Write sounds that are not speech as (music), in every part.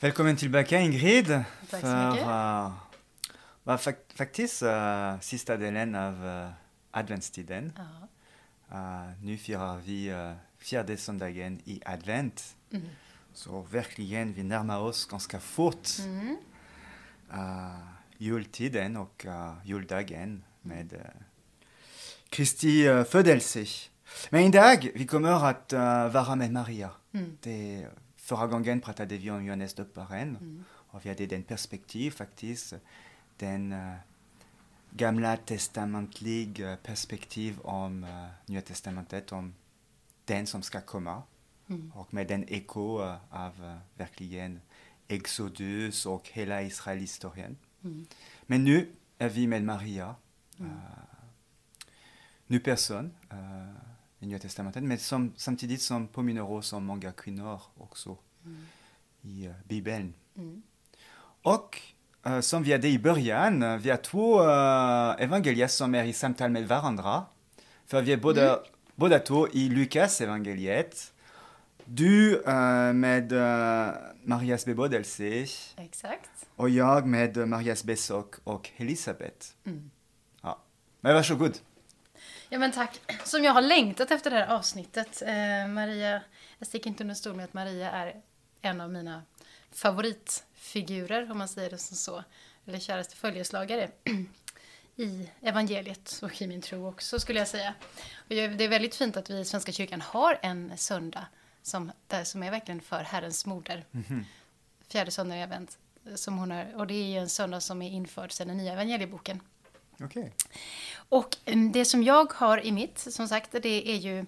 Välkommen tillbaka Ingrid. Tack så mycket. uh, var fak- faktiskt uh, sista delen av uh, adventstiden. Ja. Uh, nu firar vi uh, fjärde söndagen i advent. Mm. Så verkligen, vi närmar oss ganska fort Mm. jultiden och juldagen med Kristi uh, födelse. Men idag vi kommer att vara med Maria. Mm. Det, förra gången pratade vi om Johannes döparen Mm. och vi hade den perspektiv faktiskt, den uh, gamla testamentlig uh, perspektiv om uh, Nya testamentet, om den som ska komma Mm. och med den eko uh, av uh, verkligen Exodus och hela Israelhistorien. Mm. Men nu är vi med Maria, Mm. uh, ny person uh, i Nya testamentet, men som, samtidigt som påminner oss om många kvinnor också Mm. i uh, Bibeln. Mm. Och uh, som vi hade i början, vi har två uh, evangelier som är i samtal med varandra. För vi är båda, båda två i Lukas evangeliet. Du uh, med Marias bebådelse Exakt. och jag med Marias besök och Elisabet. Mm. Ja. Men varsågod. Ja men tack. Som jag har längtat efter det här avsnittet. Eh, Maria, jag sticker inte under stol med att Maria är en av mina favoritfigurer, om man säger det som så. Eller käraste följeslagare (clears throat) i evangeliet och i min tro också, skulle jag säga. Och det är väldigt fint att vi i Svenska kyrkan har en söndag som, där, som är verkligen för Herrens moder. Fjärde söndagen i advent. Som hon är, och det är ju en söndag som är införd sedan den nya evangelieboken. Okej. Och det som jag har i mitt, som sagt, det är ju...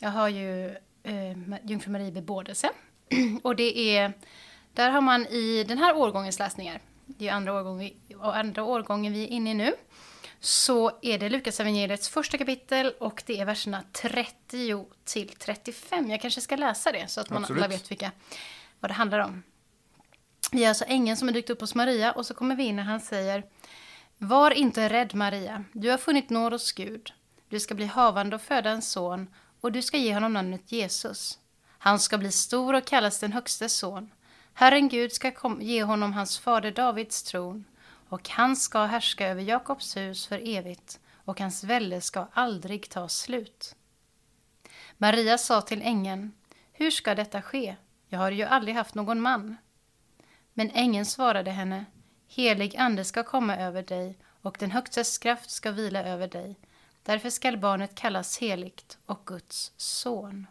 Jag har ju eh, Jungfru Marie bebådelse. (clears throat) Och det är... Där har man i den här årgångens läsningar, det är andra årgången vi, och andra årgången vi är inne i nu, så är det Lukas evangeliets första kapitel och det är verserna 30 till 35. Jag kanske ska läsa det så att man Absolut. alla vet vilka, vad det handlar om. Vi har alltså ängeln som är dykt upp hos Maria och så kommer vi in och han säger var inte rädd Maria, du har funnit nåd hos Gud. Du ska bli havande och föda en son och du ska ge honom namnet Jesus. Han ska bli stor och kallas den högstes son. Herren Gud ska ge honom hans fader Davids tron och han ska härska över Jakobs hus för evigt och hans välde ska aldrig ta slut. Maria sa till ängeln, hur ska detta ske? Jag har ju aldrig haft någon man. Men ängeln svarade henne, helig ande ska komma över dig och den högstes kraft ska vila över dig. Därför skall barnet kallas heligt och Guds son.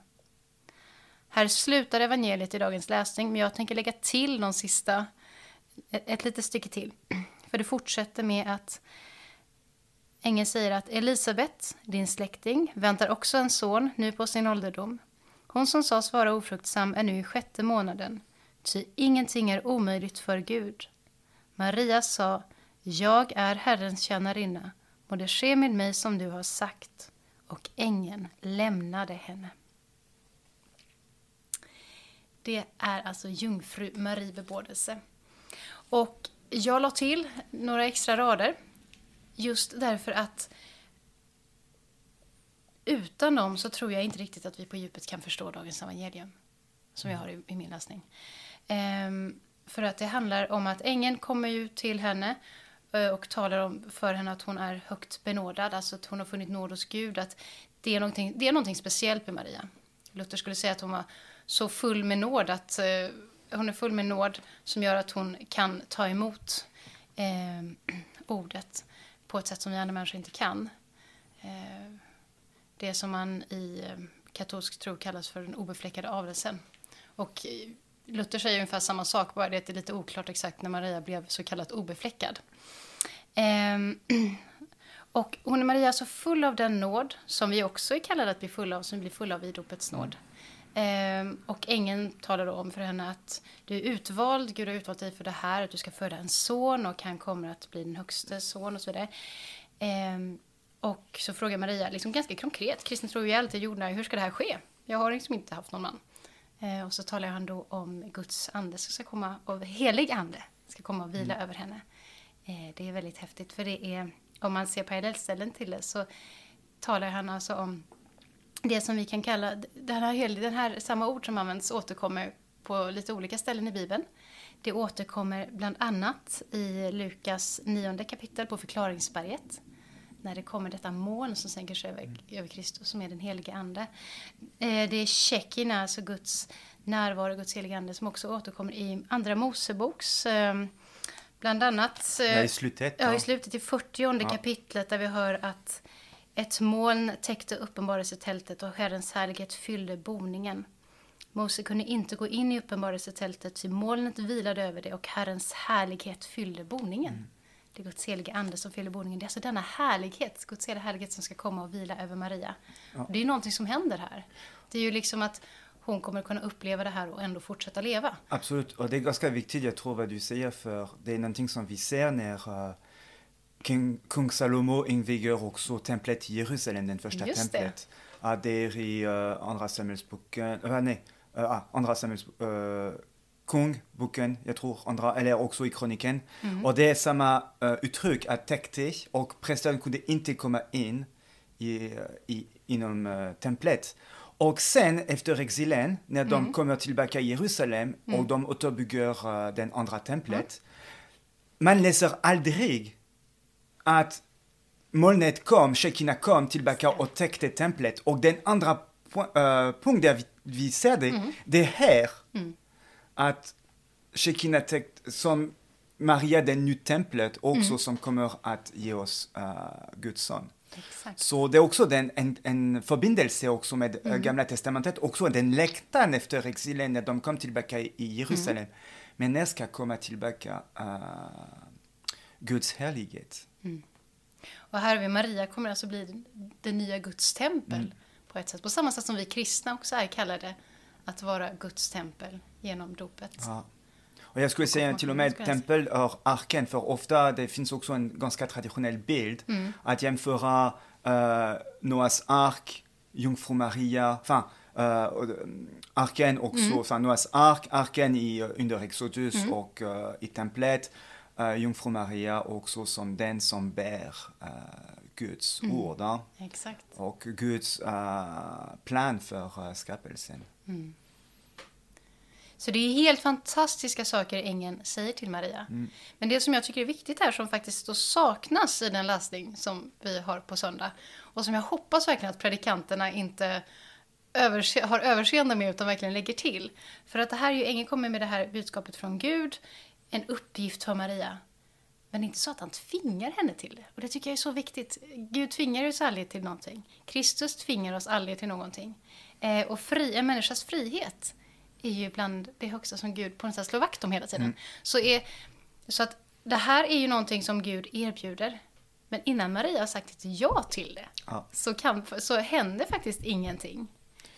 Här slutar evangeliet i dagens läsning, men jag tänker lägga till någon sista, ett, ett litet stycke till. (clears throat) För det fortsätter med att ängeln säger att Elisabet, din släkting, väntar också en son nu på sin ålderdom. Hon som sades vara ofruktsam är nu i sjätte månaden, ty ingenting är omöjligt för Gud. Maria sa, jag är Herrens tjänarinna, må det ske med mig som du har sagt. Och ängeln lämnade henne. Det är alltså jungfru Marie bebådelse. Och jag la till några extra rader just därför att utan dem så tror jag inte riktigt att vi på djupet kan förstå dagens evangelium som jag har i, i min läsning. Ehm, för att det handlar om att ängeln kommer ju till henne eh, och talar om för henne att hon är högt benådad, alltså att hon har funnit nåd hos Gud, att det är någonting, det är någonting speciellt med Maria. Luther skulle säga att hon var så full med nåd att eh, hon är full med nåd som gör att hon kan ta emot eh, (clears throat) ordet på ett sätt som vi andra människor inte kan. Eh, det som man i eh, katolsk tro kallas för den obefläckade avelsen. Och eh, Luther säger ungefär samma sak, bara det att det är lite oklart exakt när Maria blev så kallat obefläckad. Ehm, (clears throat) och hon är Maria så full av den nåd som vi också är kallade att bli fulla av, som vi blir fulla av i dopets nåd. Ehm, och ängeln talar då om för henne att du är utvald, Gud har utvalt dig för det här, att du ska föda en son och han kommer att bli den högste son och så vidare. Ehm, och så frågar Maria, liksom ganska konkret, kristna tror ju alltid jordnära, hur ska det här ske? Jag har liksom inte haft någon man. Eh, och så talar han då om Guds ande som ska komma, och helig ande ska komma och vila över henne. Eh, det är väldigt häftigt, för det är, om man ser parallellställen till det så talar han alltså om det som vi kan kalla, den här, den här samma ord som används återkommer på lite olika ställen i Bibeln. Det återkommer bland annat i Lukas nionde kapitel på förklaringsberget. När det kommer detta moln som sänker sig över, över Kristus som är den helige ande. Eh, det är Shekinah, alltså Guds närvaro, Guds helige ande som också återkommer i Andra Moseboks eh, Bland annat eh, Ja, i slutet. ja, ja. i slutet i 40 kapitlet där vi hör att ett moln täckte uppenbarelsetältet och Herrens härlighet fyllde boningen. Mose kunde inte gå in i uppenbarelsetältet, ty molnet vilade över det och Herrens härlighet fyllde boningen. Mm. Det Guds helige ande som fyller boningen. Det är alltså denna härlighet, Guds heliga härlighet som ska komma och vila över Maria. Det är ju någonting som händer här. Det är ju liksom att hon kommer kunna uppleva det här och ändå fortsätta leva. Absolut, och det är ganska viktigt, jag tror, vad du säger, för det är någonting som vi ser när uh, kung, kung Salomo inviger också templet i Jerusalem, den första Just det. templet. Uh, det är i uh, Andra Samuelsboken, uh, nej, uh, Andra Samuels, Kungboken, jag tror, andra, eller också i kroniken. Och det är samma uh, uttryck, att täckte och prästen kunde inte komma in i, uh, i, inom uh, templet. Och sen efter exilen, när de kommer tillbaka i Jerusalem och de återbygger uh, den andra templet, man läser aldrig att molnet kom, Shekina kom tillbaka och täckte templet. Och den andra po- uh, punkt där vi, vi ser det, det är här att Shekina som Maria, den nya templet, också som kommer att ge oss uh, Guds son. Exakt. Så det är också den, en, en förbindelse också med eh, Gamla Testamentet, också den längtan efter exilen när de kom tillbaka i, i Jerusalem. Men när ska komma tillbaka uh, Guds härlighet? Och här har vi Maria kommer alltså bli det nya Guds tempel Mm. på ett sätt. På samma sätt som vi kristna också är kallade att vara Guds tempel genom dopet. Ja. Och jag skulle säga till och med tempel är arken, för ofta det finns också en ganska traditionell bild att jämföra uh, Noas ark, Jungfru Maria, enfin, uh, och, um, arken också, enfin, Noas ark, arken i, under Exodus och uh, i templet, uh, Jungfru Maria också som den som bär uh, Guds ord ja, och Guds uh, plan för uh, skapelsen. Så det är helt fantastiska saker ängeln säger till Maria. Men det som jag tycker är viktigt här, som faktiskt då saknas i den läsning som vi har på söndag, och som jag hoppas verkligen att predikanterna inte överse- har överseende med, utan verkligen lägger till. För att det här är ju, ängeln kommer med det här budskapet från Gud, en uppgift för Maria. Men det är inte så att han tvingar henne till det. Och det tycker jag är så viktigt. Gud tvingar oss aldrig till någonting. Kristus tvingar oss aldrig till någonting. Eh, och fri, en människas frihet är ju bland det högsta som Gud på något sätt slår vakt om hela tiden. Så, är, så att det här är ju någonting som Gud erbjuder. Men innan Maria har sagt ett ja till det Ja. så, kan, så händer faktiskt ingenting.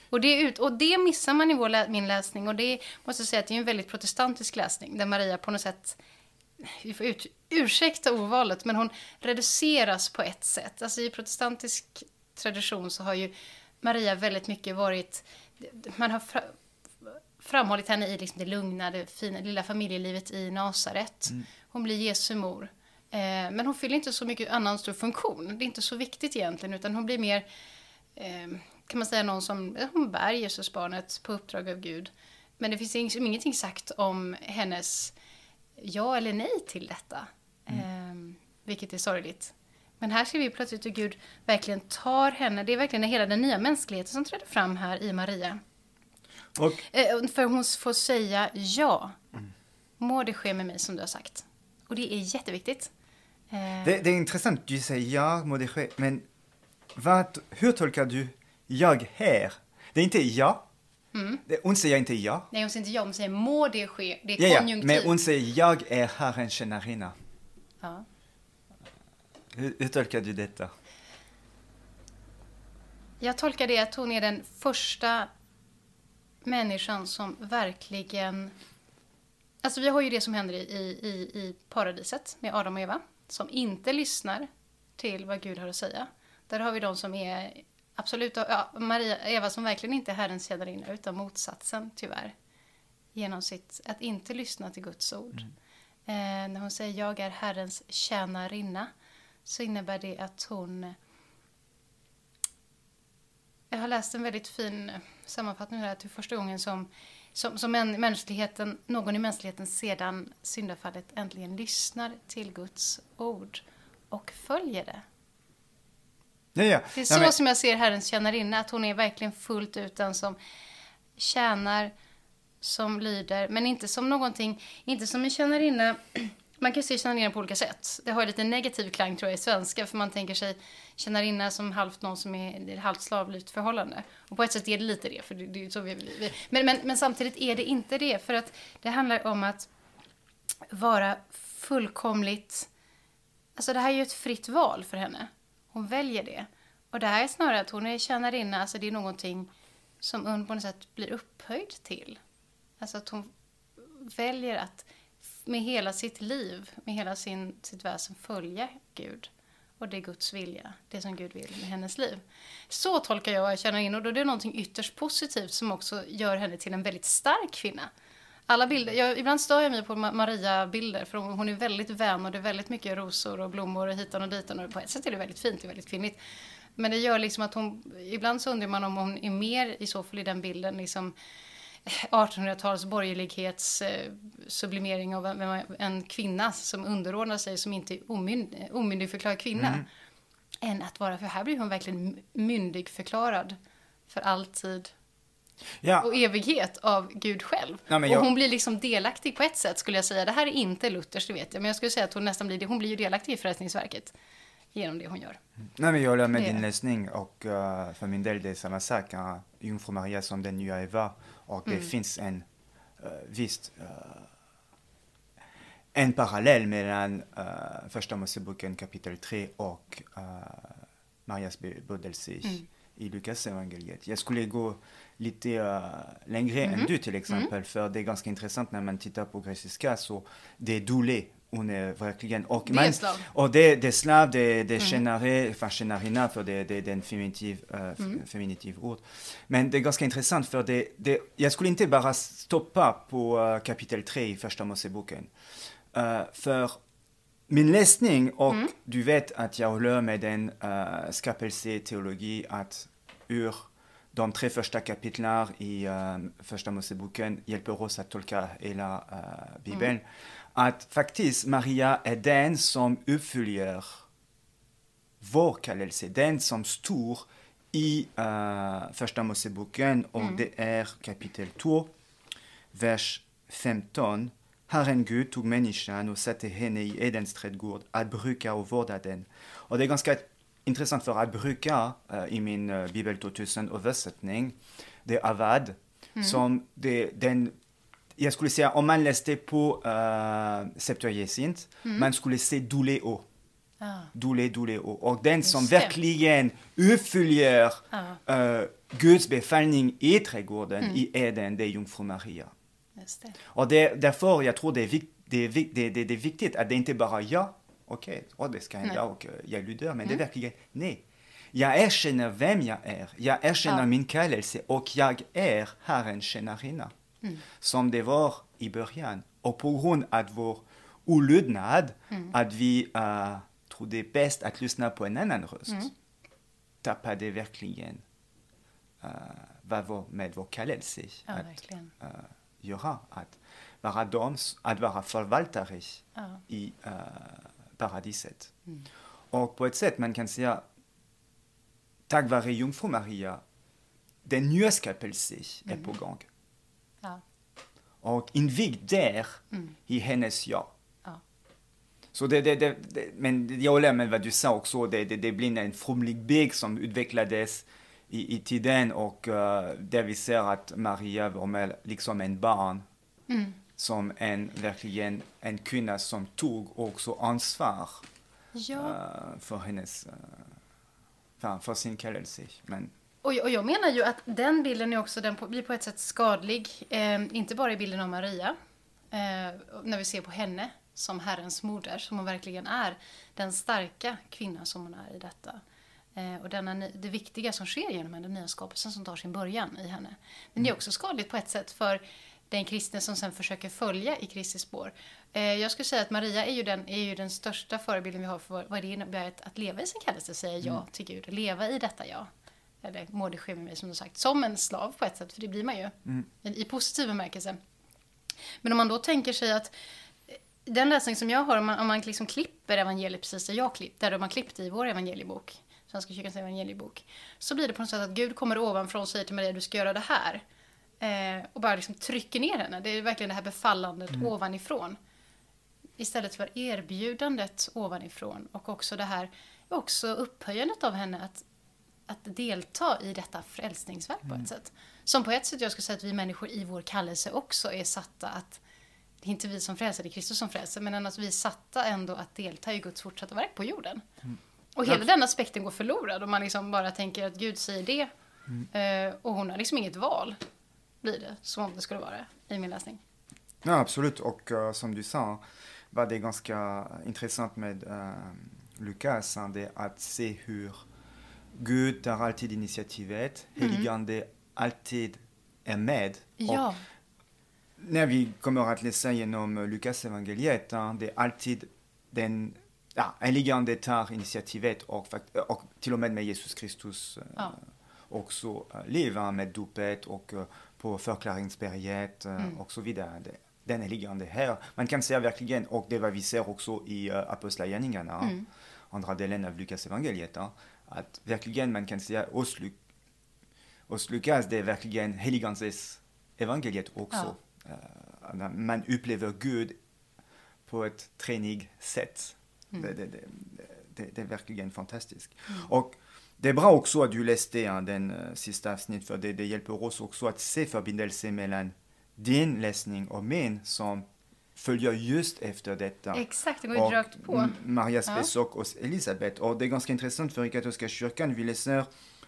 Och det, ut, och det missar man i vår, lä- min läsning. Och det måste jag säga att det är en väldigt protestantisk läsning. Där Maria på något sätt, vi får ut, ursäkta ordvalet, men hon reduceras på ett sätt. Alltså i protestantisk tradition så har ju Maria väldigt mycket varit, man har fra, framhållit henne i liksom det lugna, det fina, lilla familjelivet i Nasaret. Hon blir Jesu mor. Eh, men hon fyller inte så mycket annan stor funktion. Det är inte så viktigt egentligen, utan hon blir mer, eh, kan man säga, någon som hon bär Jesusbarnet på uppdrag av Gud. Men det finns ing- ingenting sagt om hennes ja eller nej till detta. Eh, vilket är sorgligt. Men här ser vi plötsligt hur Gud verkligen tar henne. Det är verkligen hela den nya mänskligheten som träder fram här i Maria. Och Eh, För hon får säga ja. Må det ske med mig som du har sagt. Och det är jätteviktigt. Eh, Det, det är intressant, du säger ja, må det ske, men vad, hur tolkar du jag här? Det är inte ja. Det, hon säger inte ja. Nej, hon säger inte ja, hon säger må det ske. Det är Ja, ja, konjunktiv. men hon säger jag är Herrens tjänarinna. Ja. Hur, hur tolkar du detta? Jag tolkar det att hon är den första människan som verkligen... Alltså vi har ju det som händer i, i, i paradiset med Adam och Eva. Som inte lyssnar till vad Gud har att säga. Där har vi de som är absolut... Ja, Maria, Eva som verkligen inte är Herrens tjänarinna utan motsatsen tyvärr. Genom sitt, att inte lyssna till Guds ord. Eh, när hon säger jag är Herrens tjänarinna så innebär det att hon jag har läst en väldigt fin sammanfattning här till första gången som som, som en, mänskligheten, någon i mänskligheten sedan syndafallet äntligen lyssnar till Guds ord och följer det. Ja, ja. Det är Ja, så men- som jag ser Herrens tjänarinna, att hon är verkligen fullt ut den som tjänar, som lyder, men inte som någonting, inte som en tjänarinna. (clears throat) Man kan se tjänarinna på olika sätt. Det har lite negativ klang tror jag i svenska, för man tänker sig tjänarinna som halvt någon som är halvt slavligt förhållande. Och på ett sätt är det lite det, för det, det är så vi, vi men, men, men samtidigt är det inte det, för att det handlar om att vara fullkomligt Alltså det här är ju ett fritt val för henne. Hon väljer det. Och det här är snarare att hon är tjänarinna, alltså det är någonting som hon på något sätt blir upphöjd till. Alltså att hon väljer att med hela sitt liv, med hela sin, sitt väsen följa Gud. Och det är Guds vilja, det som Gud vill med hennes liv. Så tolkar jag och jag känner in. och då är det någonting ytterst positivt som också gör henne till en väldigt stark kvinna. Alla bilder, jag, ibland stör jag mig på Ma- Maria-bilder för hon, hon är väldigt vän och det är väldigt mycket rosor och blommor och hitan och ditan och på ett sätt är det väldigt fint, det är väldigt kvinnligt. Men det gör liksom att hon, ibland så undrar man om hon är mer i så fall i den bilden liksom 1800-tals borgerlighets eh, sublimering av en, en kvinna som underordnar sig som inte är omynd, omyndigförklarad kvinna. Än att vara, för här blir hon verkligen myndigförklarad för alltid Ja, och evighet av Gud själv. Ja, jag- Och hon blir liksom delaktig på ett sätt skulle jag säga. Det här är inte Luthers, det vet jag. Men jag skulle säga att hon nästan blir det. Hon blir ju delaktig i frälsningsverket. Genom det hon gör. Nej, men jag håller med Det din läsning och uh, för min del det är samma sak. Jungfru Maria som den nya Eva och Mm. det finns en uh, visst uh, en parallell mellan uh, första Moseboken kapitel 3 och uh, Marias bebudelse Mm. i Lukas evangeliet. Jag skulle gå lite uh, längre Mhm. än du till exempel, för det är ganska intressant när man tittar på grekiska så det är doule hon är verkligen och Det är slav. och det, det är slav, det, det är enfin tjänarinna för det, det, det är en feminitiv, uh, feminitiv ord. Men det är ganska intressant för det, det, jag skulle inte bara stoppa på uh, kapitel 3 i första Moseboken. Uh, för min läsning, och du vet att jag håller med en uh, skapelseteologi att ur de tre första kapitlen i uh, första Moseboken hjälper oss att tolka hela uh, Bibeln. Att faktiskt Maria är den som uppfyller vår kallelse, den som står i uh, första Moseboken och det är kapitel 2, vers 15. Herren Gud tog människan och satte henne i Edens trädgård att bruka och vårda den. Och det är ganska intressant för att bruka uh, i min uh, Bibel 2000-översättning, det är avad, som det, den jag skulle säga om man läste på uh, Septuagint, man skulle se douleo. Doule, doule, och, den som verkligen uppfyller Ja. eh, Guds befallning i trädgården, i Eden, det är Jungfru Maria. Det. Och det, därför jag tror det är, vik, det, är vik, det, det, det är viktigt att det inte bara ja, okej, okay, det ska hända och jag lyder, men det är verkligen nej. Jag erkänner vem jag är, jag erkänner Ja. min kallelse och jag är Herrens tjänarinna. Som det var i början. Och på grund av vår olydnad, att vi uh, tror det är bäst att lyssna på en annan röst, tappade verkligen uh, vad vår, med vår kallelse Ja, att verkligen. uh, göra. Att vara, dem, att vara förvaltare Ja. i uh, paradiset. Och på ett sätt man kan säga, tack vare Jungfru Maria, den nya skapelse är på gång. Och invigd där i hennes ja. Ja. Så det, det, det, men jag håller med vad du sa också, det, det, det blir en fromlig bild som utvecklades i, i tiden och uh, där vi ser att Maria var med liksom en barn som en, verkligen en kvinna som tog också ansvar Ja. uh, för hennes, uh, för, för sin kallelse. Men Och, och jag menar ju att den bilden är också, den på, blir på ett sätt skadlig. Eh, inte bara i bilden av Maria. Eh, när vi ser på henne som Herrens moder, som hon verkligen är. Den starka kvinnan som hon är i detta. Eh, och denna, det viktiga som sker genom henne, den nya skapelsen som tar sin början i henne. Men det är också skadligt på ett sätt för den kristne som sen försöker följa i Kristi spår. Eh, jag skulle säga att Maria är ju den, är ju den största förebilden vi har för vad det innebär att, att leva i sin kallelse, säga ja till Gud, leva i detta ja. Eller ske med mig som du sagt, som en slav på ett sätt, för det blir man ju Mm. i, positiv bemärkelse. Men om man då tänker sig att eh, den läsning som jag har, om man, om man liksom klipper evangeliet precis där jag klippt, där de har klippt i vår evangeliebok, Svenska kyrkans evangeliebok, så blir det på något sätt att Gud kommer ovanifrån och säger till Maria, du ska göra det här. Eh, och bara liksom trycker ner henne. Det är verkligen det här befallandet ovanifrån. Istället för erbjudandet ovanifrån och också det här, också upphöjandet av henne att, att delta i detta frälsningsverk på ett sätt. Som på ett sätt jag skulle säga att vi människor i vår kallelse också är satta att det är inte vi som frälser, det är Kristus som frälser, men att vi är satta ändå att delta i Guds fortsatta verk på jorden. Och hela den aspekten går förlorad om man liksom bara tänker att Gud säger det eh, och hon har liksom inget val, blir det, som om det skulle vara i min läsning. Ja, absolut. Och eh, som du sa, var det ganska intressant med uh, Lukas, det att se hur Gud tar alltid initiativet, heligande alltid är med. Ja, Och när vi kommer att läsa genom Lukas evangeliet, hein, det är alltid den ja, heligande tar initiativet och, och till och med med Jesus Kristus eh, Ja. också uh, lever med dopet och eh, på förklaringsberget eh, och så vidare. Den är liggande här. Man kan säga verkligen, och det vad vi ser också i Apostlagärningarna, andra delen av Lukas evangeliet, eh, att verkligen man kan säga hos, Lu- hos Lukas, det är verkligen heligandes evangeliet också. Eh, när man upplever Gud på ett tränigt sätt. Det, det, det, det, det är verkligen fantastiskt. Och det är bra också att du läste ja, den uh, sista avsnitt, för det, det hjälper oss också att se förbindelsen mellan din läsning och min som följer just efter detta. exakt, det går ju rakt på. Marias Ja. besök hos Elisabet. Och det är ganska intressant för i katolska kyrkan, vi läser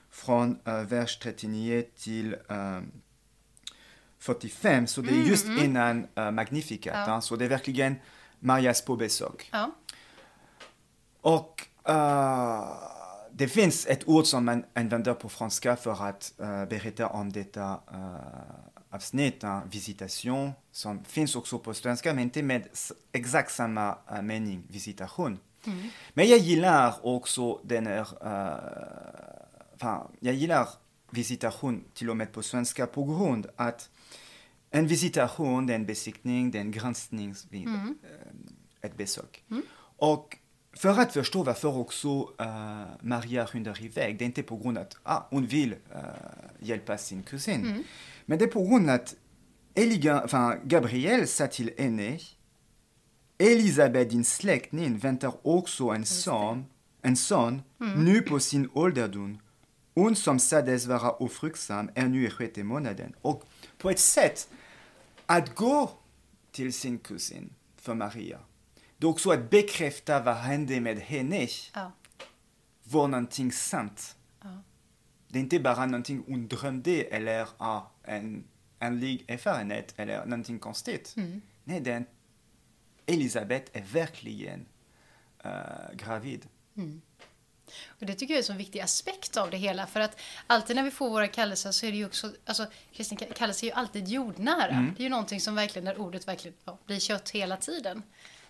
från uh, vers 39 till uh, 45, så det är just innan uh, Magnificat. Mm, Ja. hein, så det är verkligen Marias påbesök. Ja, Och eh, det finns ett ord som man använder på franska för att uh, berätta om detta uh, avsnitt, uh, visitation, som finns också på svenska, men inte med exakt samma uh, mening, visitation. Men jag gillar också den här, uh, jag gillar visitation till och med på svenska på grund att en visitation, det är en besiktning, det är en granskning vid eh, ett besök. Och för att förstå varför också uh, Maria skyndar iväg, det är inte på grund att ah, hon vill uh, hjälpa sin kusin, men det är på grund att Eliga, enfin, Gabriel sa till henne, Elisabeth, din släkting, väntar också en son, en son nu på sin ålderdom. Hon som sades vara ofruktsam är nu i sjätte månaden. Och på ett sätt, att gå till sin kusin för Maria, det är också att bekräfta vad hände med henne ja, var någonting sant. ja. Det är inte bara någonting hon drömde eller ah, en andlig erfarenhet eller någonting konstigt. Mm. Nej, den Elisabeth är verkligen uh, gravid. Och det tycker jag är en så viktig aspekt av det hela. För att alltid när vi får våra kallelser så är det ju också, alltså kristen ka- kallelse är ju alltid jordnära. Det är ju någonting som verkligen, där ordet verkligen ja, blir kött hela tiden.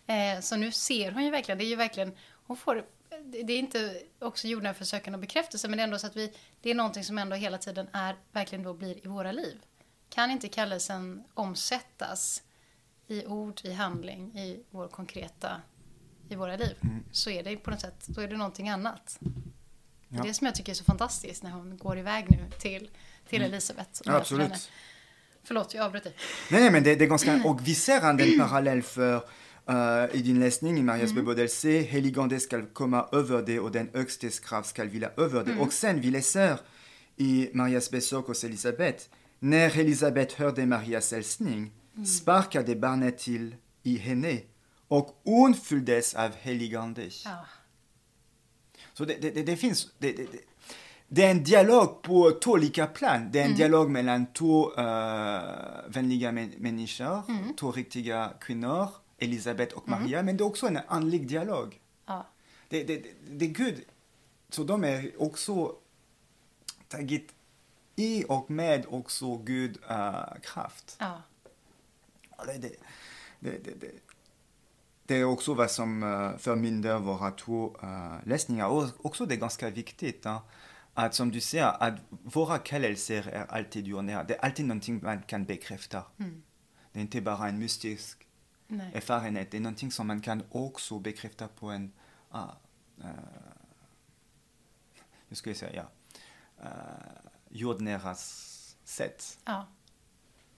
Eh, så nu ser hon ju verkligen, det är ju verkligen, hon får, det är inte också jordnära för sökande och bekräftelse, men det är ändå så att vi, det är någonting som ändå hela tiden är, verkligen då blir i våra liv. Kan inte kallelsen omsättas i ord, i handling, i vår konkreta, i våra liv, så är det på något sätt, då är det någonting annat. Det är Ja. det som jag tycker är så fantastiskt när hon går iväg nu till, till Elisabeth. och Ja, henne. absolut. Förlåt, jag avbröt dig. Nej, nej, men det, det är ganska... Och vi ser en parallell för uh, i din läsning i Marias bebådelse, heligande skall komma över det och den högstes krav skall vila över det. Och sen vi läser i Marias besök hos Elisabet, när Elisabet hörde Marias hälsning sparkade barnet till i henne och hon fylldes av heligande. Ja, Så det, det, det, det finns... Det, det, det, det är en dialog på två olika plan. Det är en dialog mellan två uh, vänliga män, människor, två riktiga kvinnor, Elisabeth och Maria, men det är också en andlig dialog. ja, Det, det, det, är Gud, så de är också tagit i och med också Gud uh, kraft. ja. Det, det, det, det, det, det är också vad som uh, förbinder våra två uh, läsningar. Och också det är ganska viktigt. Uh, att som du säger, att våra kallelser är alltid jordnära. Det är alltid någonting man kan bekräfta. Mm. Det är inte bara en mystisk Nej. erfarenhet, det är någonting som man kan också bekräfta på en, ah, uh, jag säga, uh, jordnära s- sätt. Ja.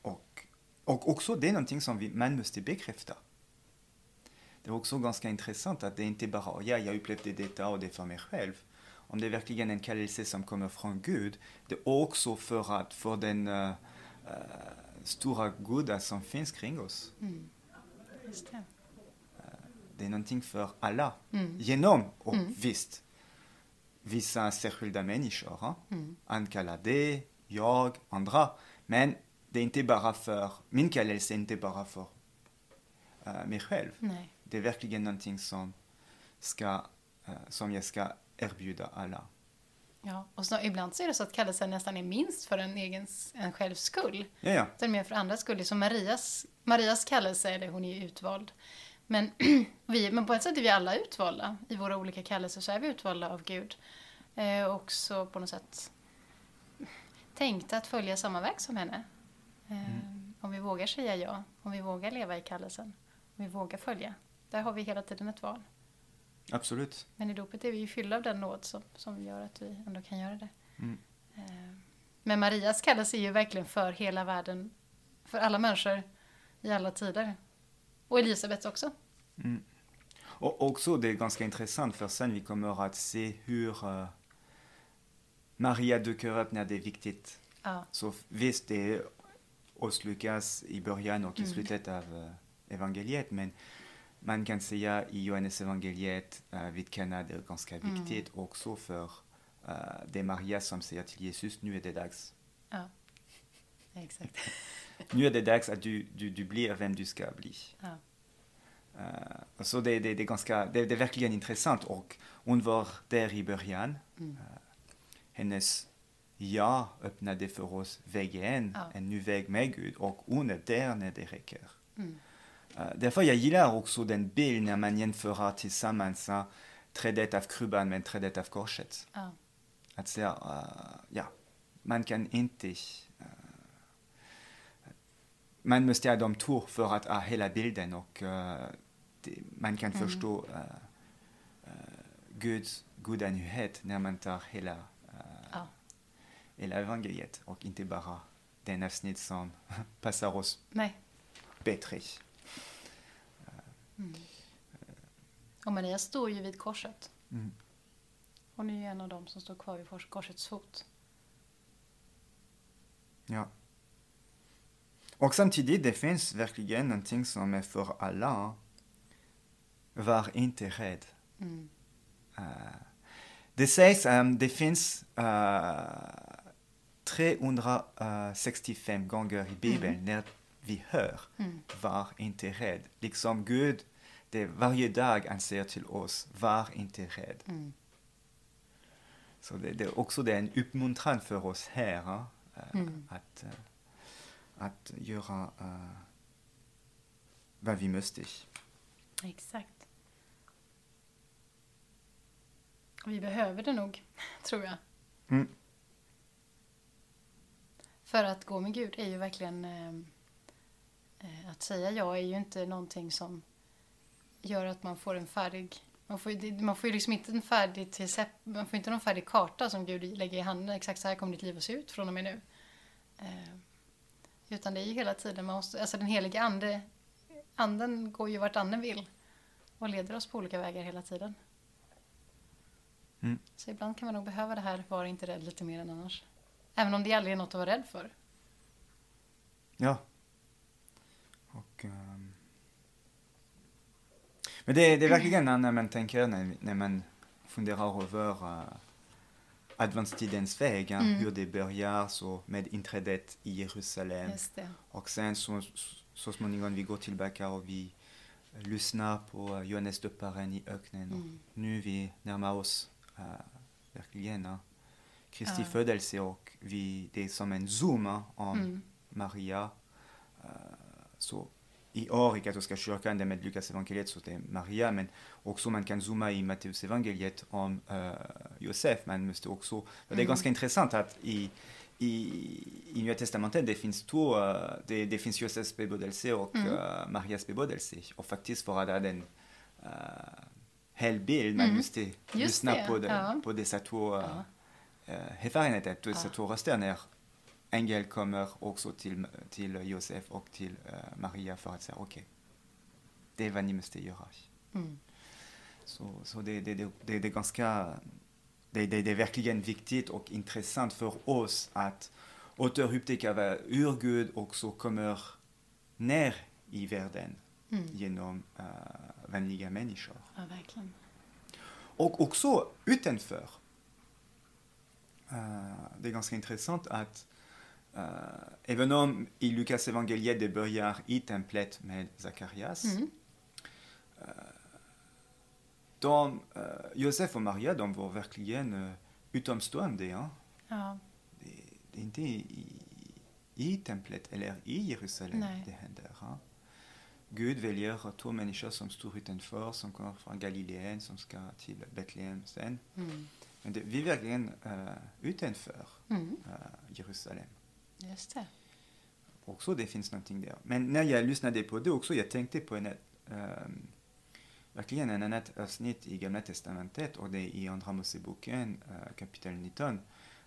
Och, och också det är någonting som vi, man måste bekräfta. Det är också ganska intressant att det inte bara ja, jag upplevde detta och det för mig själv. Om det är verkligen en kallelse som kommer från Gud, det är också för att för den uh, uh, stora goda som finns kring oss. Mm. Just det. Det är någonting för alla. Mm. Genom, och Mm. visst, vissa särskilda människor. ha? Mm. Han kallar det, jag, andra. Men det är inte bara för, min kallelse är inte bara för eh, mig själv. Nej. Det är verkligen någonting som, ska, eh, som jag ska erbjuda alla. Ja. Och så, ibland så är det så att kallelsen nästan är minst för en egen en självs skull. Ja, ja. Är mer för andras skull. Som Marias, Marias kallelse, eller hon är ju utvald. Men, (clears throat) vi, men på ett sätt är vi alla utvalda. I våra olika kallelser så är vi utvalda av Gud. Eh, och också på något sätt tänkta att följa samma väg som henne. Eh, Om vi vågar säga ja, om vi vågar leva i kallelsen, om vi vågar följa. Där har vi hela tiden ett val. Absolut. Men i dopet är vi ju fyllda av den nåd som, som gör att vi ändå kan göra det. Mm. Eh, Men Marias kallelse är ju verkligen för hela världen, för alla människor i alla tider. Och Elisabets också. Mm. Och också det är ganska intressant för sen vi kommer att se hur eh, Maria dyker upp när det är viktigt. Ja, Så visst, det är hos Lukas i början och i Mm. slutet av eh, evangeliet, men man kan säga i Johannes evangeliet uh, vid Kana det är ganska Mm. viktigt också för eh, det är Maria som säger till Jesus, nu är det dags. ja. Exakt. (laughs) Nu är det dags att du, du, du blir vem du ska bli. Ja. Eh, så det, det, det, är ganska, det, det är verkligen intressant och hon var där i början. Mm. Eh, hennes ja öppnade för oss vägen, Ja. en ny väg med Gud och hon är där när det räcker. Mm. Därför jag gillar också den bild när man jämför tillsammans uh, trädet av krubban med trädet av korset. Ja. Att säga, eh, ja, man kan inte... eh, man måste ha de två för att ha hela bilden och eh, det, man kan Mm. förstå uh, Guds goda nyhet när man tar hela, eh, Ja. hela evangeliet och inte bara den avsnitt som (laughs) passar oss Nej. bättre. Mm. Och Maria står ju vid korset. Mm. Hon är ju en av dem som står kvar vid kors- korsets fot. Ja. Och samtidigt, det finns verkligen någonting som är för alla. Var inte rädd. Mm. Eh, det sägs att det finns uh, 365 gånger i Bibeln när vi hör Mm. var inte rädd. Liksom Gud, det varje dag han säger till oss, var inte rädd. Mm. Så det, det är också det är en uppmuntran för oss här eh, Mm. att, eh, att göra eh, vad vi måste. Exakt. Vi behöver det nog, (laughs) tror jag. Mm. För att gå med Gud är ju verkligen... Eh, att säga ja är ju inte någonting som gör att man får en färdig... Man får, ju- man får ju liksom inte en färdig recept, man får inte någon färdig karta som Gud lägger i handen. Exakt så här kommer ditt liv att se ut från och med nu. Eh, utan det är ju hela tiden, man måste, alltså den heliga ande, anden går ju vart anden vill. Och leder oss på olika vägar hela tiden. Mm. Så ibland kan man nog behöva det här, var inte rädd lite mer än annars. Även om det aldrig är något att vara rädd för. Ja. Och, ehm, men det, det är verkligen när man tänker, när, när man funderar över uh, adventstidens väg, ja, Mm. hur det börjar så med inträdet i Jerusalem. Och sen så, så småningom vi går tillbaka och vi lyssnar på Johannes döparen i öknen. Mm. nu vi närmar oss uh, verkligen uh, Kristi Ja. födelse och vi, det är som en zoom om Mm. Maria. Uh, så i år i katolska kyrkan, det med Lukas evangeliet så det är Maria, men också man kan zooma i Matteus evangeliet om uh, Josef. Man måste också, det är Mm. ganska intressant att i, i, i Nya Testamentet det finns två, uh, det, det finns Josefs bebådelse och Mm. uh, Marias bebådelse. Och faktiskt för att ha den uh, hel bild, man Mm. måste Just lyssna det, på, det, ja. på dessa två uh, Ja. erfarenheter, dessa Ja. två röster när ängel kommer också till, till Josef och till uh, Maria för att säga okej, det är vad ni måste göra. Mm. Så, så det, det, det, det, det är ganska, det, det, det är verkligen viktigt och intressant för oss att återupptäcka vad- hur Gud också kommer ner i världen Mm. genom uh, vanliga människor. Ja, verkligen. Och också utanför. Eh, det är ganska intressant att uh, även om i Lukas evangeliet det börjar i templet med Sakarias, Mm. de, eh, Josef och Maria de var verkligen utomstående. Ja? Ja. Det, det är inte i, i templet eller i Jerusalem Nej. det händer. Ja? Gud väljer två människor som står utanför, som kommer från Galileen, som ska till Betlehem sen. Mm. Men det, vi är verkligen uh, utanför Mm. uh, Jerusalem. Just det. Också det finns någonting där. Men när jag lyssnade på det också, jag tänkte på en, um, verkligen en annat avsnitt i Gamla Testamentet och det är i Andra Moseboken uh, kapitel 19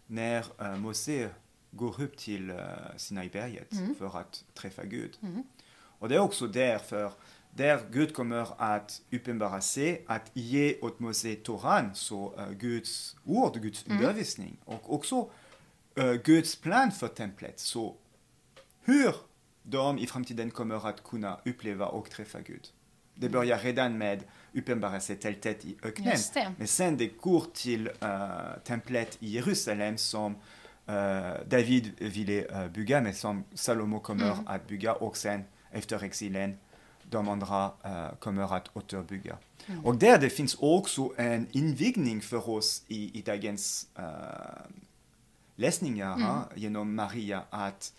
när uh, Mose går upp till uh, Sinaiberget Mm. för att träffa Gud. Mm. Och det är också därför där Gud kommer att uppenbara sig, att ge åt Mose Toran, så uh, Guds ord, Guds Mm. undervisning och också uh, Guds plan för templet. Så hur de i framtiden kommer att kunna uppleva och träffa Gud? Det börjar redan med uppenbarelsetältet i öknen. Men sen det går till uh, templet i Jerusalem som uh, David ville uh, bygga, men som Salomo kommer Mm. att bygga och sen efter exilen de andra uh, kommer att återbygga. Mm. Och där det finns också en invigning för oss i, i dagens läsningar Mm. genom Maria att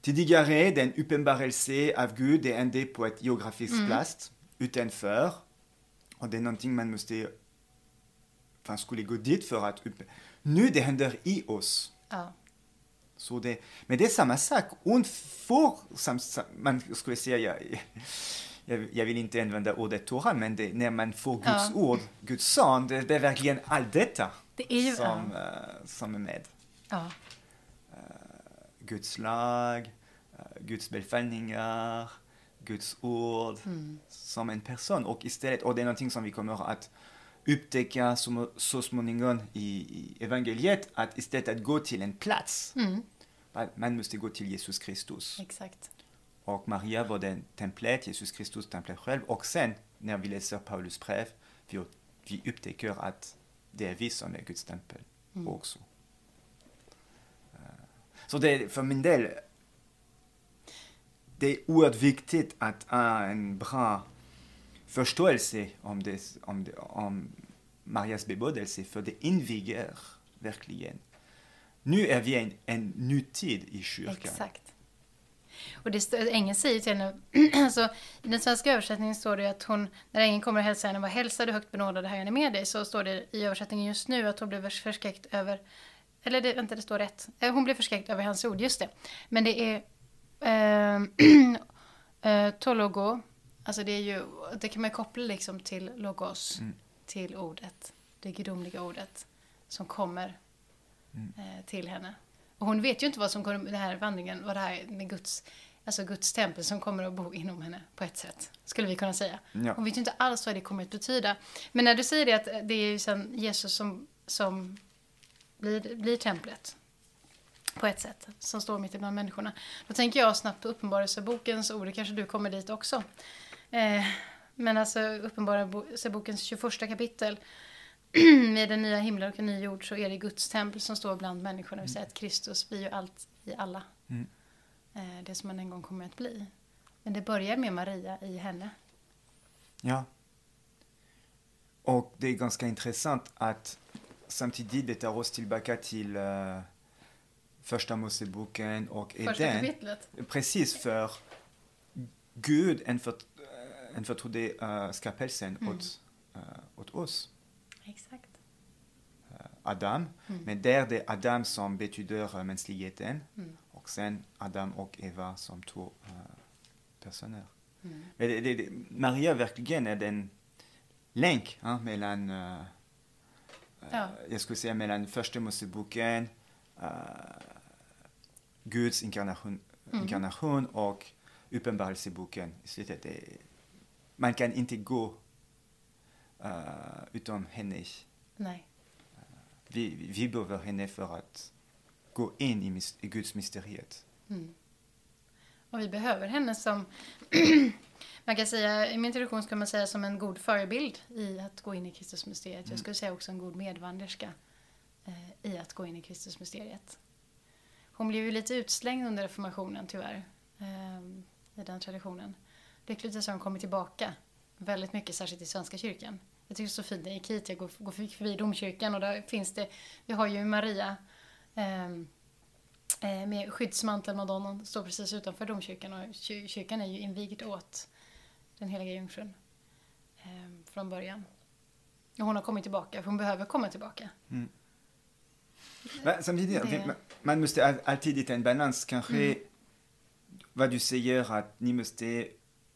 tidigare den uppenbarelse av Gud det hände på ett geografiskt Mm. plats utanför och det är någonting man måste man skulle gå dit för att upp... Nu det händer i oss. Ja. Så det, men det är samma sak. Hon får, sam, sam, man skulle säga, jag, jag, jag vill inte använda ordet Torah, men det, när man får Guds Ja. ord, Guds son, det, det är verkligen allt detta Det är ju... som, eh, som är med. Ja. Guds lag, eh, Guds befallningar, Guds ord Mm. som en person. Och istället, och det är någonting som vi kommer att upptäcka så, så småningom i, i evangeliet, att istället att gå till en plats, Mm. man måste gå till Jesus Kristus. Exakt. Och Maria var den templet, Jesus Kristus templet själv. Och sen, när vi läser Paulus brev, vi, vi upptäcker att det är vi som är Guds tempel Mm. också. Eh, Så det är för min del, det är oerhört viktigt att ha en bra förståelse om, det, om, det, om Marias bebådelse, för det inviger verkligen. Nu är vi en, en ny tid i kyrkan. Exakt. Och det står, ängeln säger till henne, (clears throat) alltså, i den svenska översättningen står det att hon, när ängeln kommer och hälsar henne, var hälsar du högt benådade Herren är med dig, så står det i översättningen just nu att hon blev förskräckt över, eller det, vänta det står rätt, Eh, hon blev förskräckt över hans ord, just det. Men det är eh, (clears throat) eh, tologo, alltså det är ju, det kan man koppla liksom till logos, Mm. till ordet, det gudomliga ordet som kommer Mm. eh, till henne. Och hon vet ju inte vad som kommer, den här vandringen, vad det här är med Guds, alltså Guds tempel som kommer att bo inom henne på ett sätt, skulle vi kunna säga. Ja. Hon vet ju inte alls vad det kommer att betyda. Men när du säger det att det är ju sen Jesus som, som blir, blir templet på ett sätt, som står mitt ibland människorna. Då tänker jag snabbt på Uppenbarelsebokens ord, kanske du kommer dit också. Eh, men alltså Uppenbarelsebokens 21 kapitel (clears throat) med den nya himlen och en ny jord så är det Guds tempel som står bland människorna. Vill säga att Kristus blir ju allt i alla. Mm. Eh, det som man en gång kommer att bli. Men det börjar med Maria i henne. Ja. Och det är ganska intressant att samtidigt det tar oss tillbaka till uh, första Moseboken och Första Eden. kapitlet. Precis för Gud anfört, anförtrodde uh, skapelsen Mm. åt, uh, åt oss. Exakt. Adam, Mm. men där det är Adam som betyder uh, mänskligheten Mm. och sen Adam och Eva som två uh, personer. Mm. Men det, det, Maria verkligen är den länk ja, mellan, uh, Ja. jag skulle säga mellan första Moseboken, uh, Guds inkarnation, Mm. inkarnation och Uppenbarelseboken. Man kan inte gå uh, utom henne. Nej. Vi, vi- vi behöver henne för att gå in i, mis- i Guds mysteriet. Mm. Och vi behöver henne som, (clears throat) man kan säga, i min tradition ska man säga som en god förebild i att gå in i Kristusmysteriet. Jag skulle säga också en god medvanderska eh, i att gå in i Kristusmysteriet. Hon blev ju lite utslängd under reformationen tyvärr, eh, i den traditionen. Lyckligtvis har hon kommit tillbaka väldigt mycket, särskilt i Svenska kyrkan. Jag tycker det är så fint när jag gick hit, jag går, går förbi domkyrkan och där finns det, vi har ju Maria ehm, eh, med skyddsmantel Madonnan står precis utanför domkyrkan och kyr- kyrkan är ju invigd åt den heliga jungfrun eh, från början. Och hon har kommit tillbaka, för hon behöver komma tillbaka. Men samtidigt, Det- man- måste all- alltid hitta en balans. Kanske Mm. vad du säger att ni måste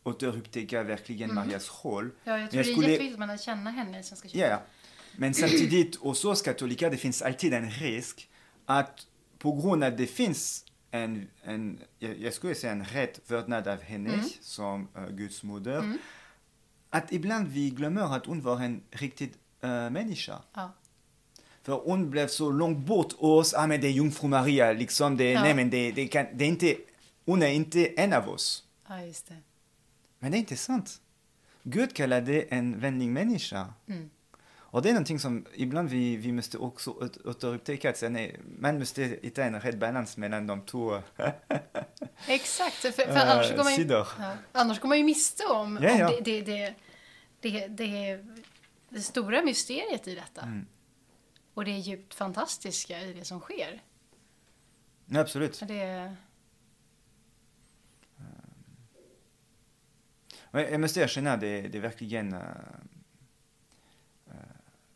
återupptäcka verkligen Mm. Marias roll. Ja, jag tror jag det är skulle- jätteviktigt att man känna henne i Svenska kyrkan. Ja. Men samtidigt, (clears throat) hos oss katoliker, det finns alltid en risk att på grund av att det finns en, en jag jag skulle säga en rätt vördnad av henne Mm. som uh, Guds moder, Mm. att ibland vi glömmer att hon var en riktig uh, människa. Ja. För hon blev så långt bort oss, ah men det är jungfru Maria, liksom, det, Ja. nej men det, det, kan, det är inte, hon är inte en av oss. ja, just det. Men det är inte sant. Gud kallade en vänlig människa. Mm. Och det är någonting som ibland vi, vi måste också åt- återupptäcka, att är, man måste hitta en rätt balans mellan de två (laughs) Exakt, för, för eh, annars, går man ju, ja, annars går man ju miste om, Ja, om ja. Det, det, det, det, det, det stora mysteriet i detta. Mm. Och det djupt fantastiska i det som sker. Absolut. Det Och jag måste erkänna, det, det är verkligen uh, uh,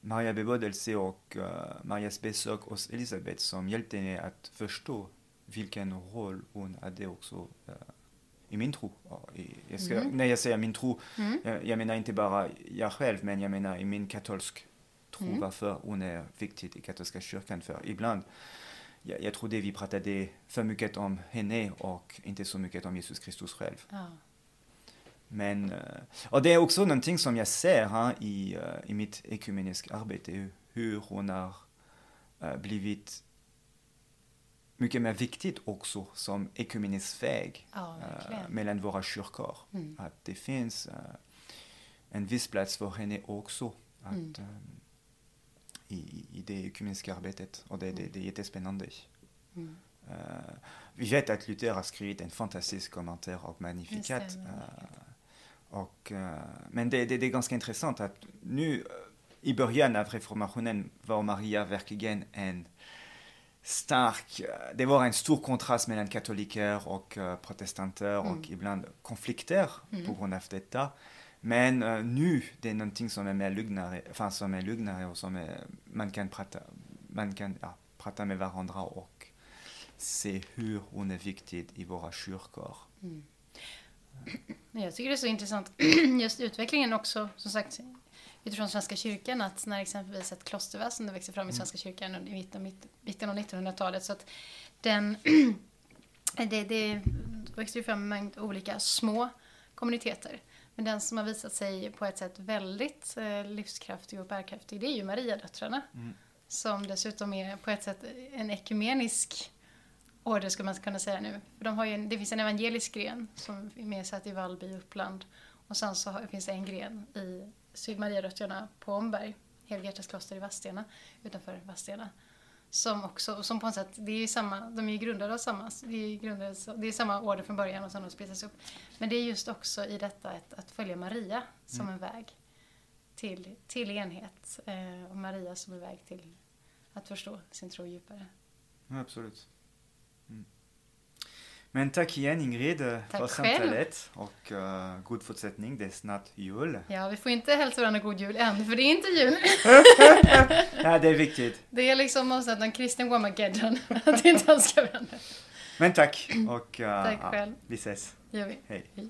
Maria bebådelse och uh, Marias besök hos Elisabet som hjälpte henne att förstå vilken roll hon hade också i min tro. Och jag ska, Mhm. När jag säger min tro, Mm. jag, jag menar inte bara jag själv, men jag menar i min katolsk tro, Mm. varför hon är viktig i katolska kyrkan. För ibland, jag, jag trodde vi pratade för mycket om henne och inte så mycket om Jesus Kristus själv. Ja. Men, eh, och det är också någonting som jag ser här i, eh, i mitt ekumeniska arbete, hur- hon har eh, blivit mycket mer viktigt också som ekumenisk väg Ja, mellan våra kyrkor. Mm. Att det finns en viss plats för henne också att, Mm. i, i det ekumeniska arbetet. Och det, det, det är jättespännande. Mm. Vi vet att Luther har skrivit en fantastisk kommentar av Magnificat. Just det, Magnificat. eh, och, eh, men det, det, det är ganska intressant att nu eh, i början av reformationen var Maria verkligen en stark, eh, det var en stor kontrast mellan katoliker och protestanter och Mm. ibland konflikter Mm. på grund av detta. Men eh, nu det är någonting som är mer lugnare, enfin, som är lugnare och som är, man kan prata, man kan ja, prata med varandra och se hur hon är viktig i våra kyrkor. Mm. Jag tycker det är så intressant, (clears throat) just utvecklingen också, som sagt, utifrån Svenska kyrkan, att när exempelvis ett klosterväsende växer fram i Svenska kyrkan i mitten, mitt- mitten av 1900-talet, så att den, (clears throat) det, det växer ju fram en mängd olika små kommuniteter. Men den som har visat sig på ett sätt väldigt eh, livskraftig och bärkraftig, det är ju Mariadöttrarna. Mm. Som dessutom är på ett sätt en ekumenisk order skulle man kunna säga nu. För de har en, det finns en evangelisk gren som är med satt i Vallby i Uppland. Och sen så har, finns det en gren i Syd Mariadöttrarna på Omberg, Helgertas kloster i Vadstena, utanför Vadstena. Som också, som på något sätt, det är samma, de är ju grundade av samma, det är, grundade, det är samma order från början och sen har de splittrats upp. Men det är just också i detta att, att följa Maria som en väg till, till enhet. Eh, och Maria som en väg till att förstå sin tro djupare. Ja, absolut. Mm. Men tack igen Ingrid eh, Tack för själv. samtalet och uh, god fortsättning. Det är snart jul. Ja, vi får inte hälsa varandra god jul än, för det är inte jul. (laughs) Ja, det är viktigt. Det är liksom måste att en kristen Wamageddon, (laughs) att inte önska varandra. Men tack och uh, Tack ja, själv. vi ses. gör vi. Hej. Hej.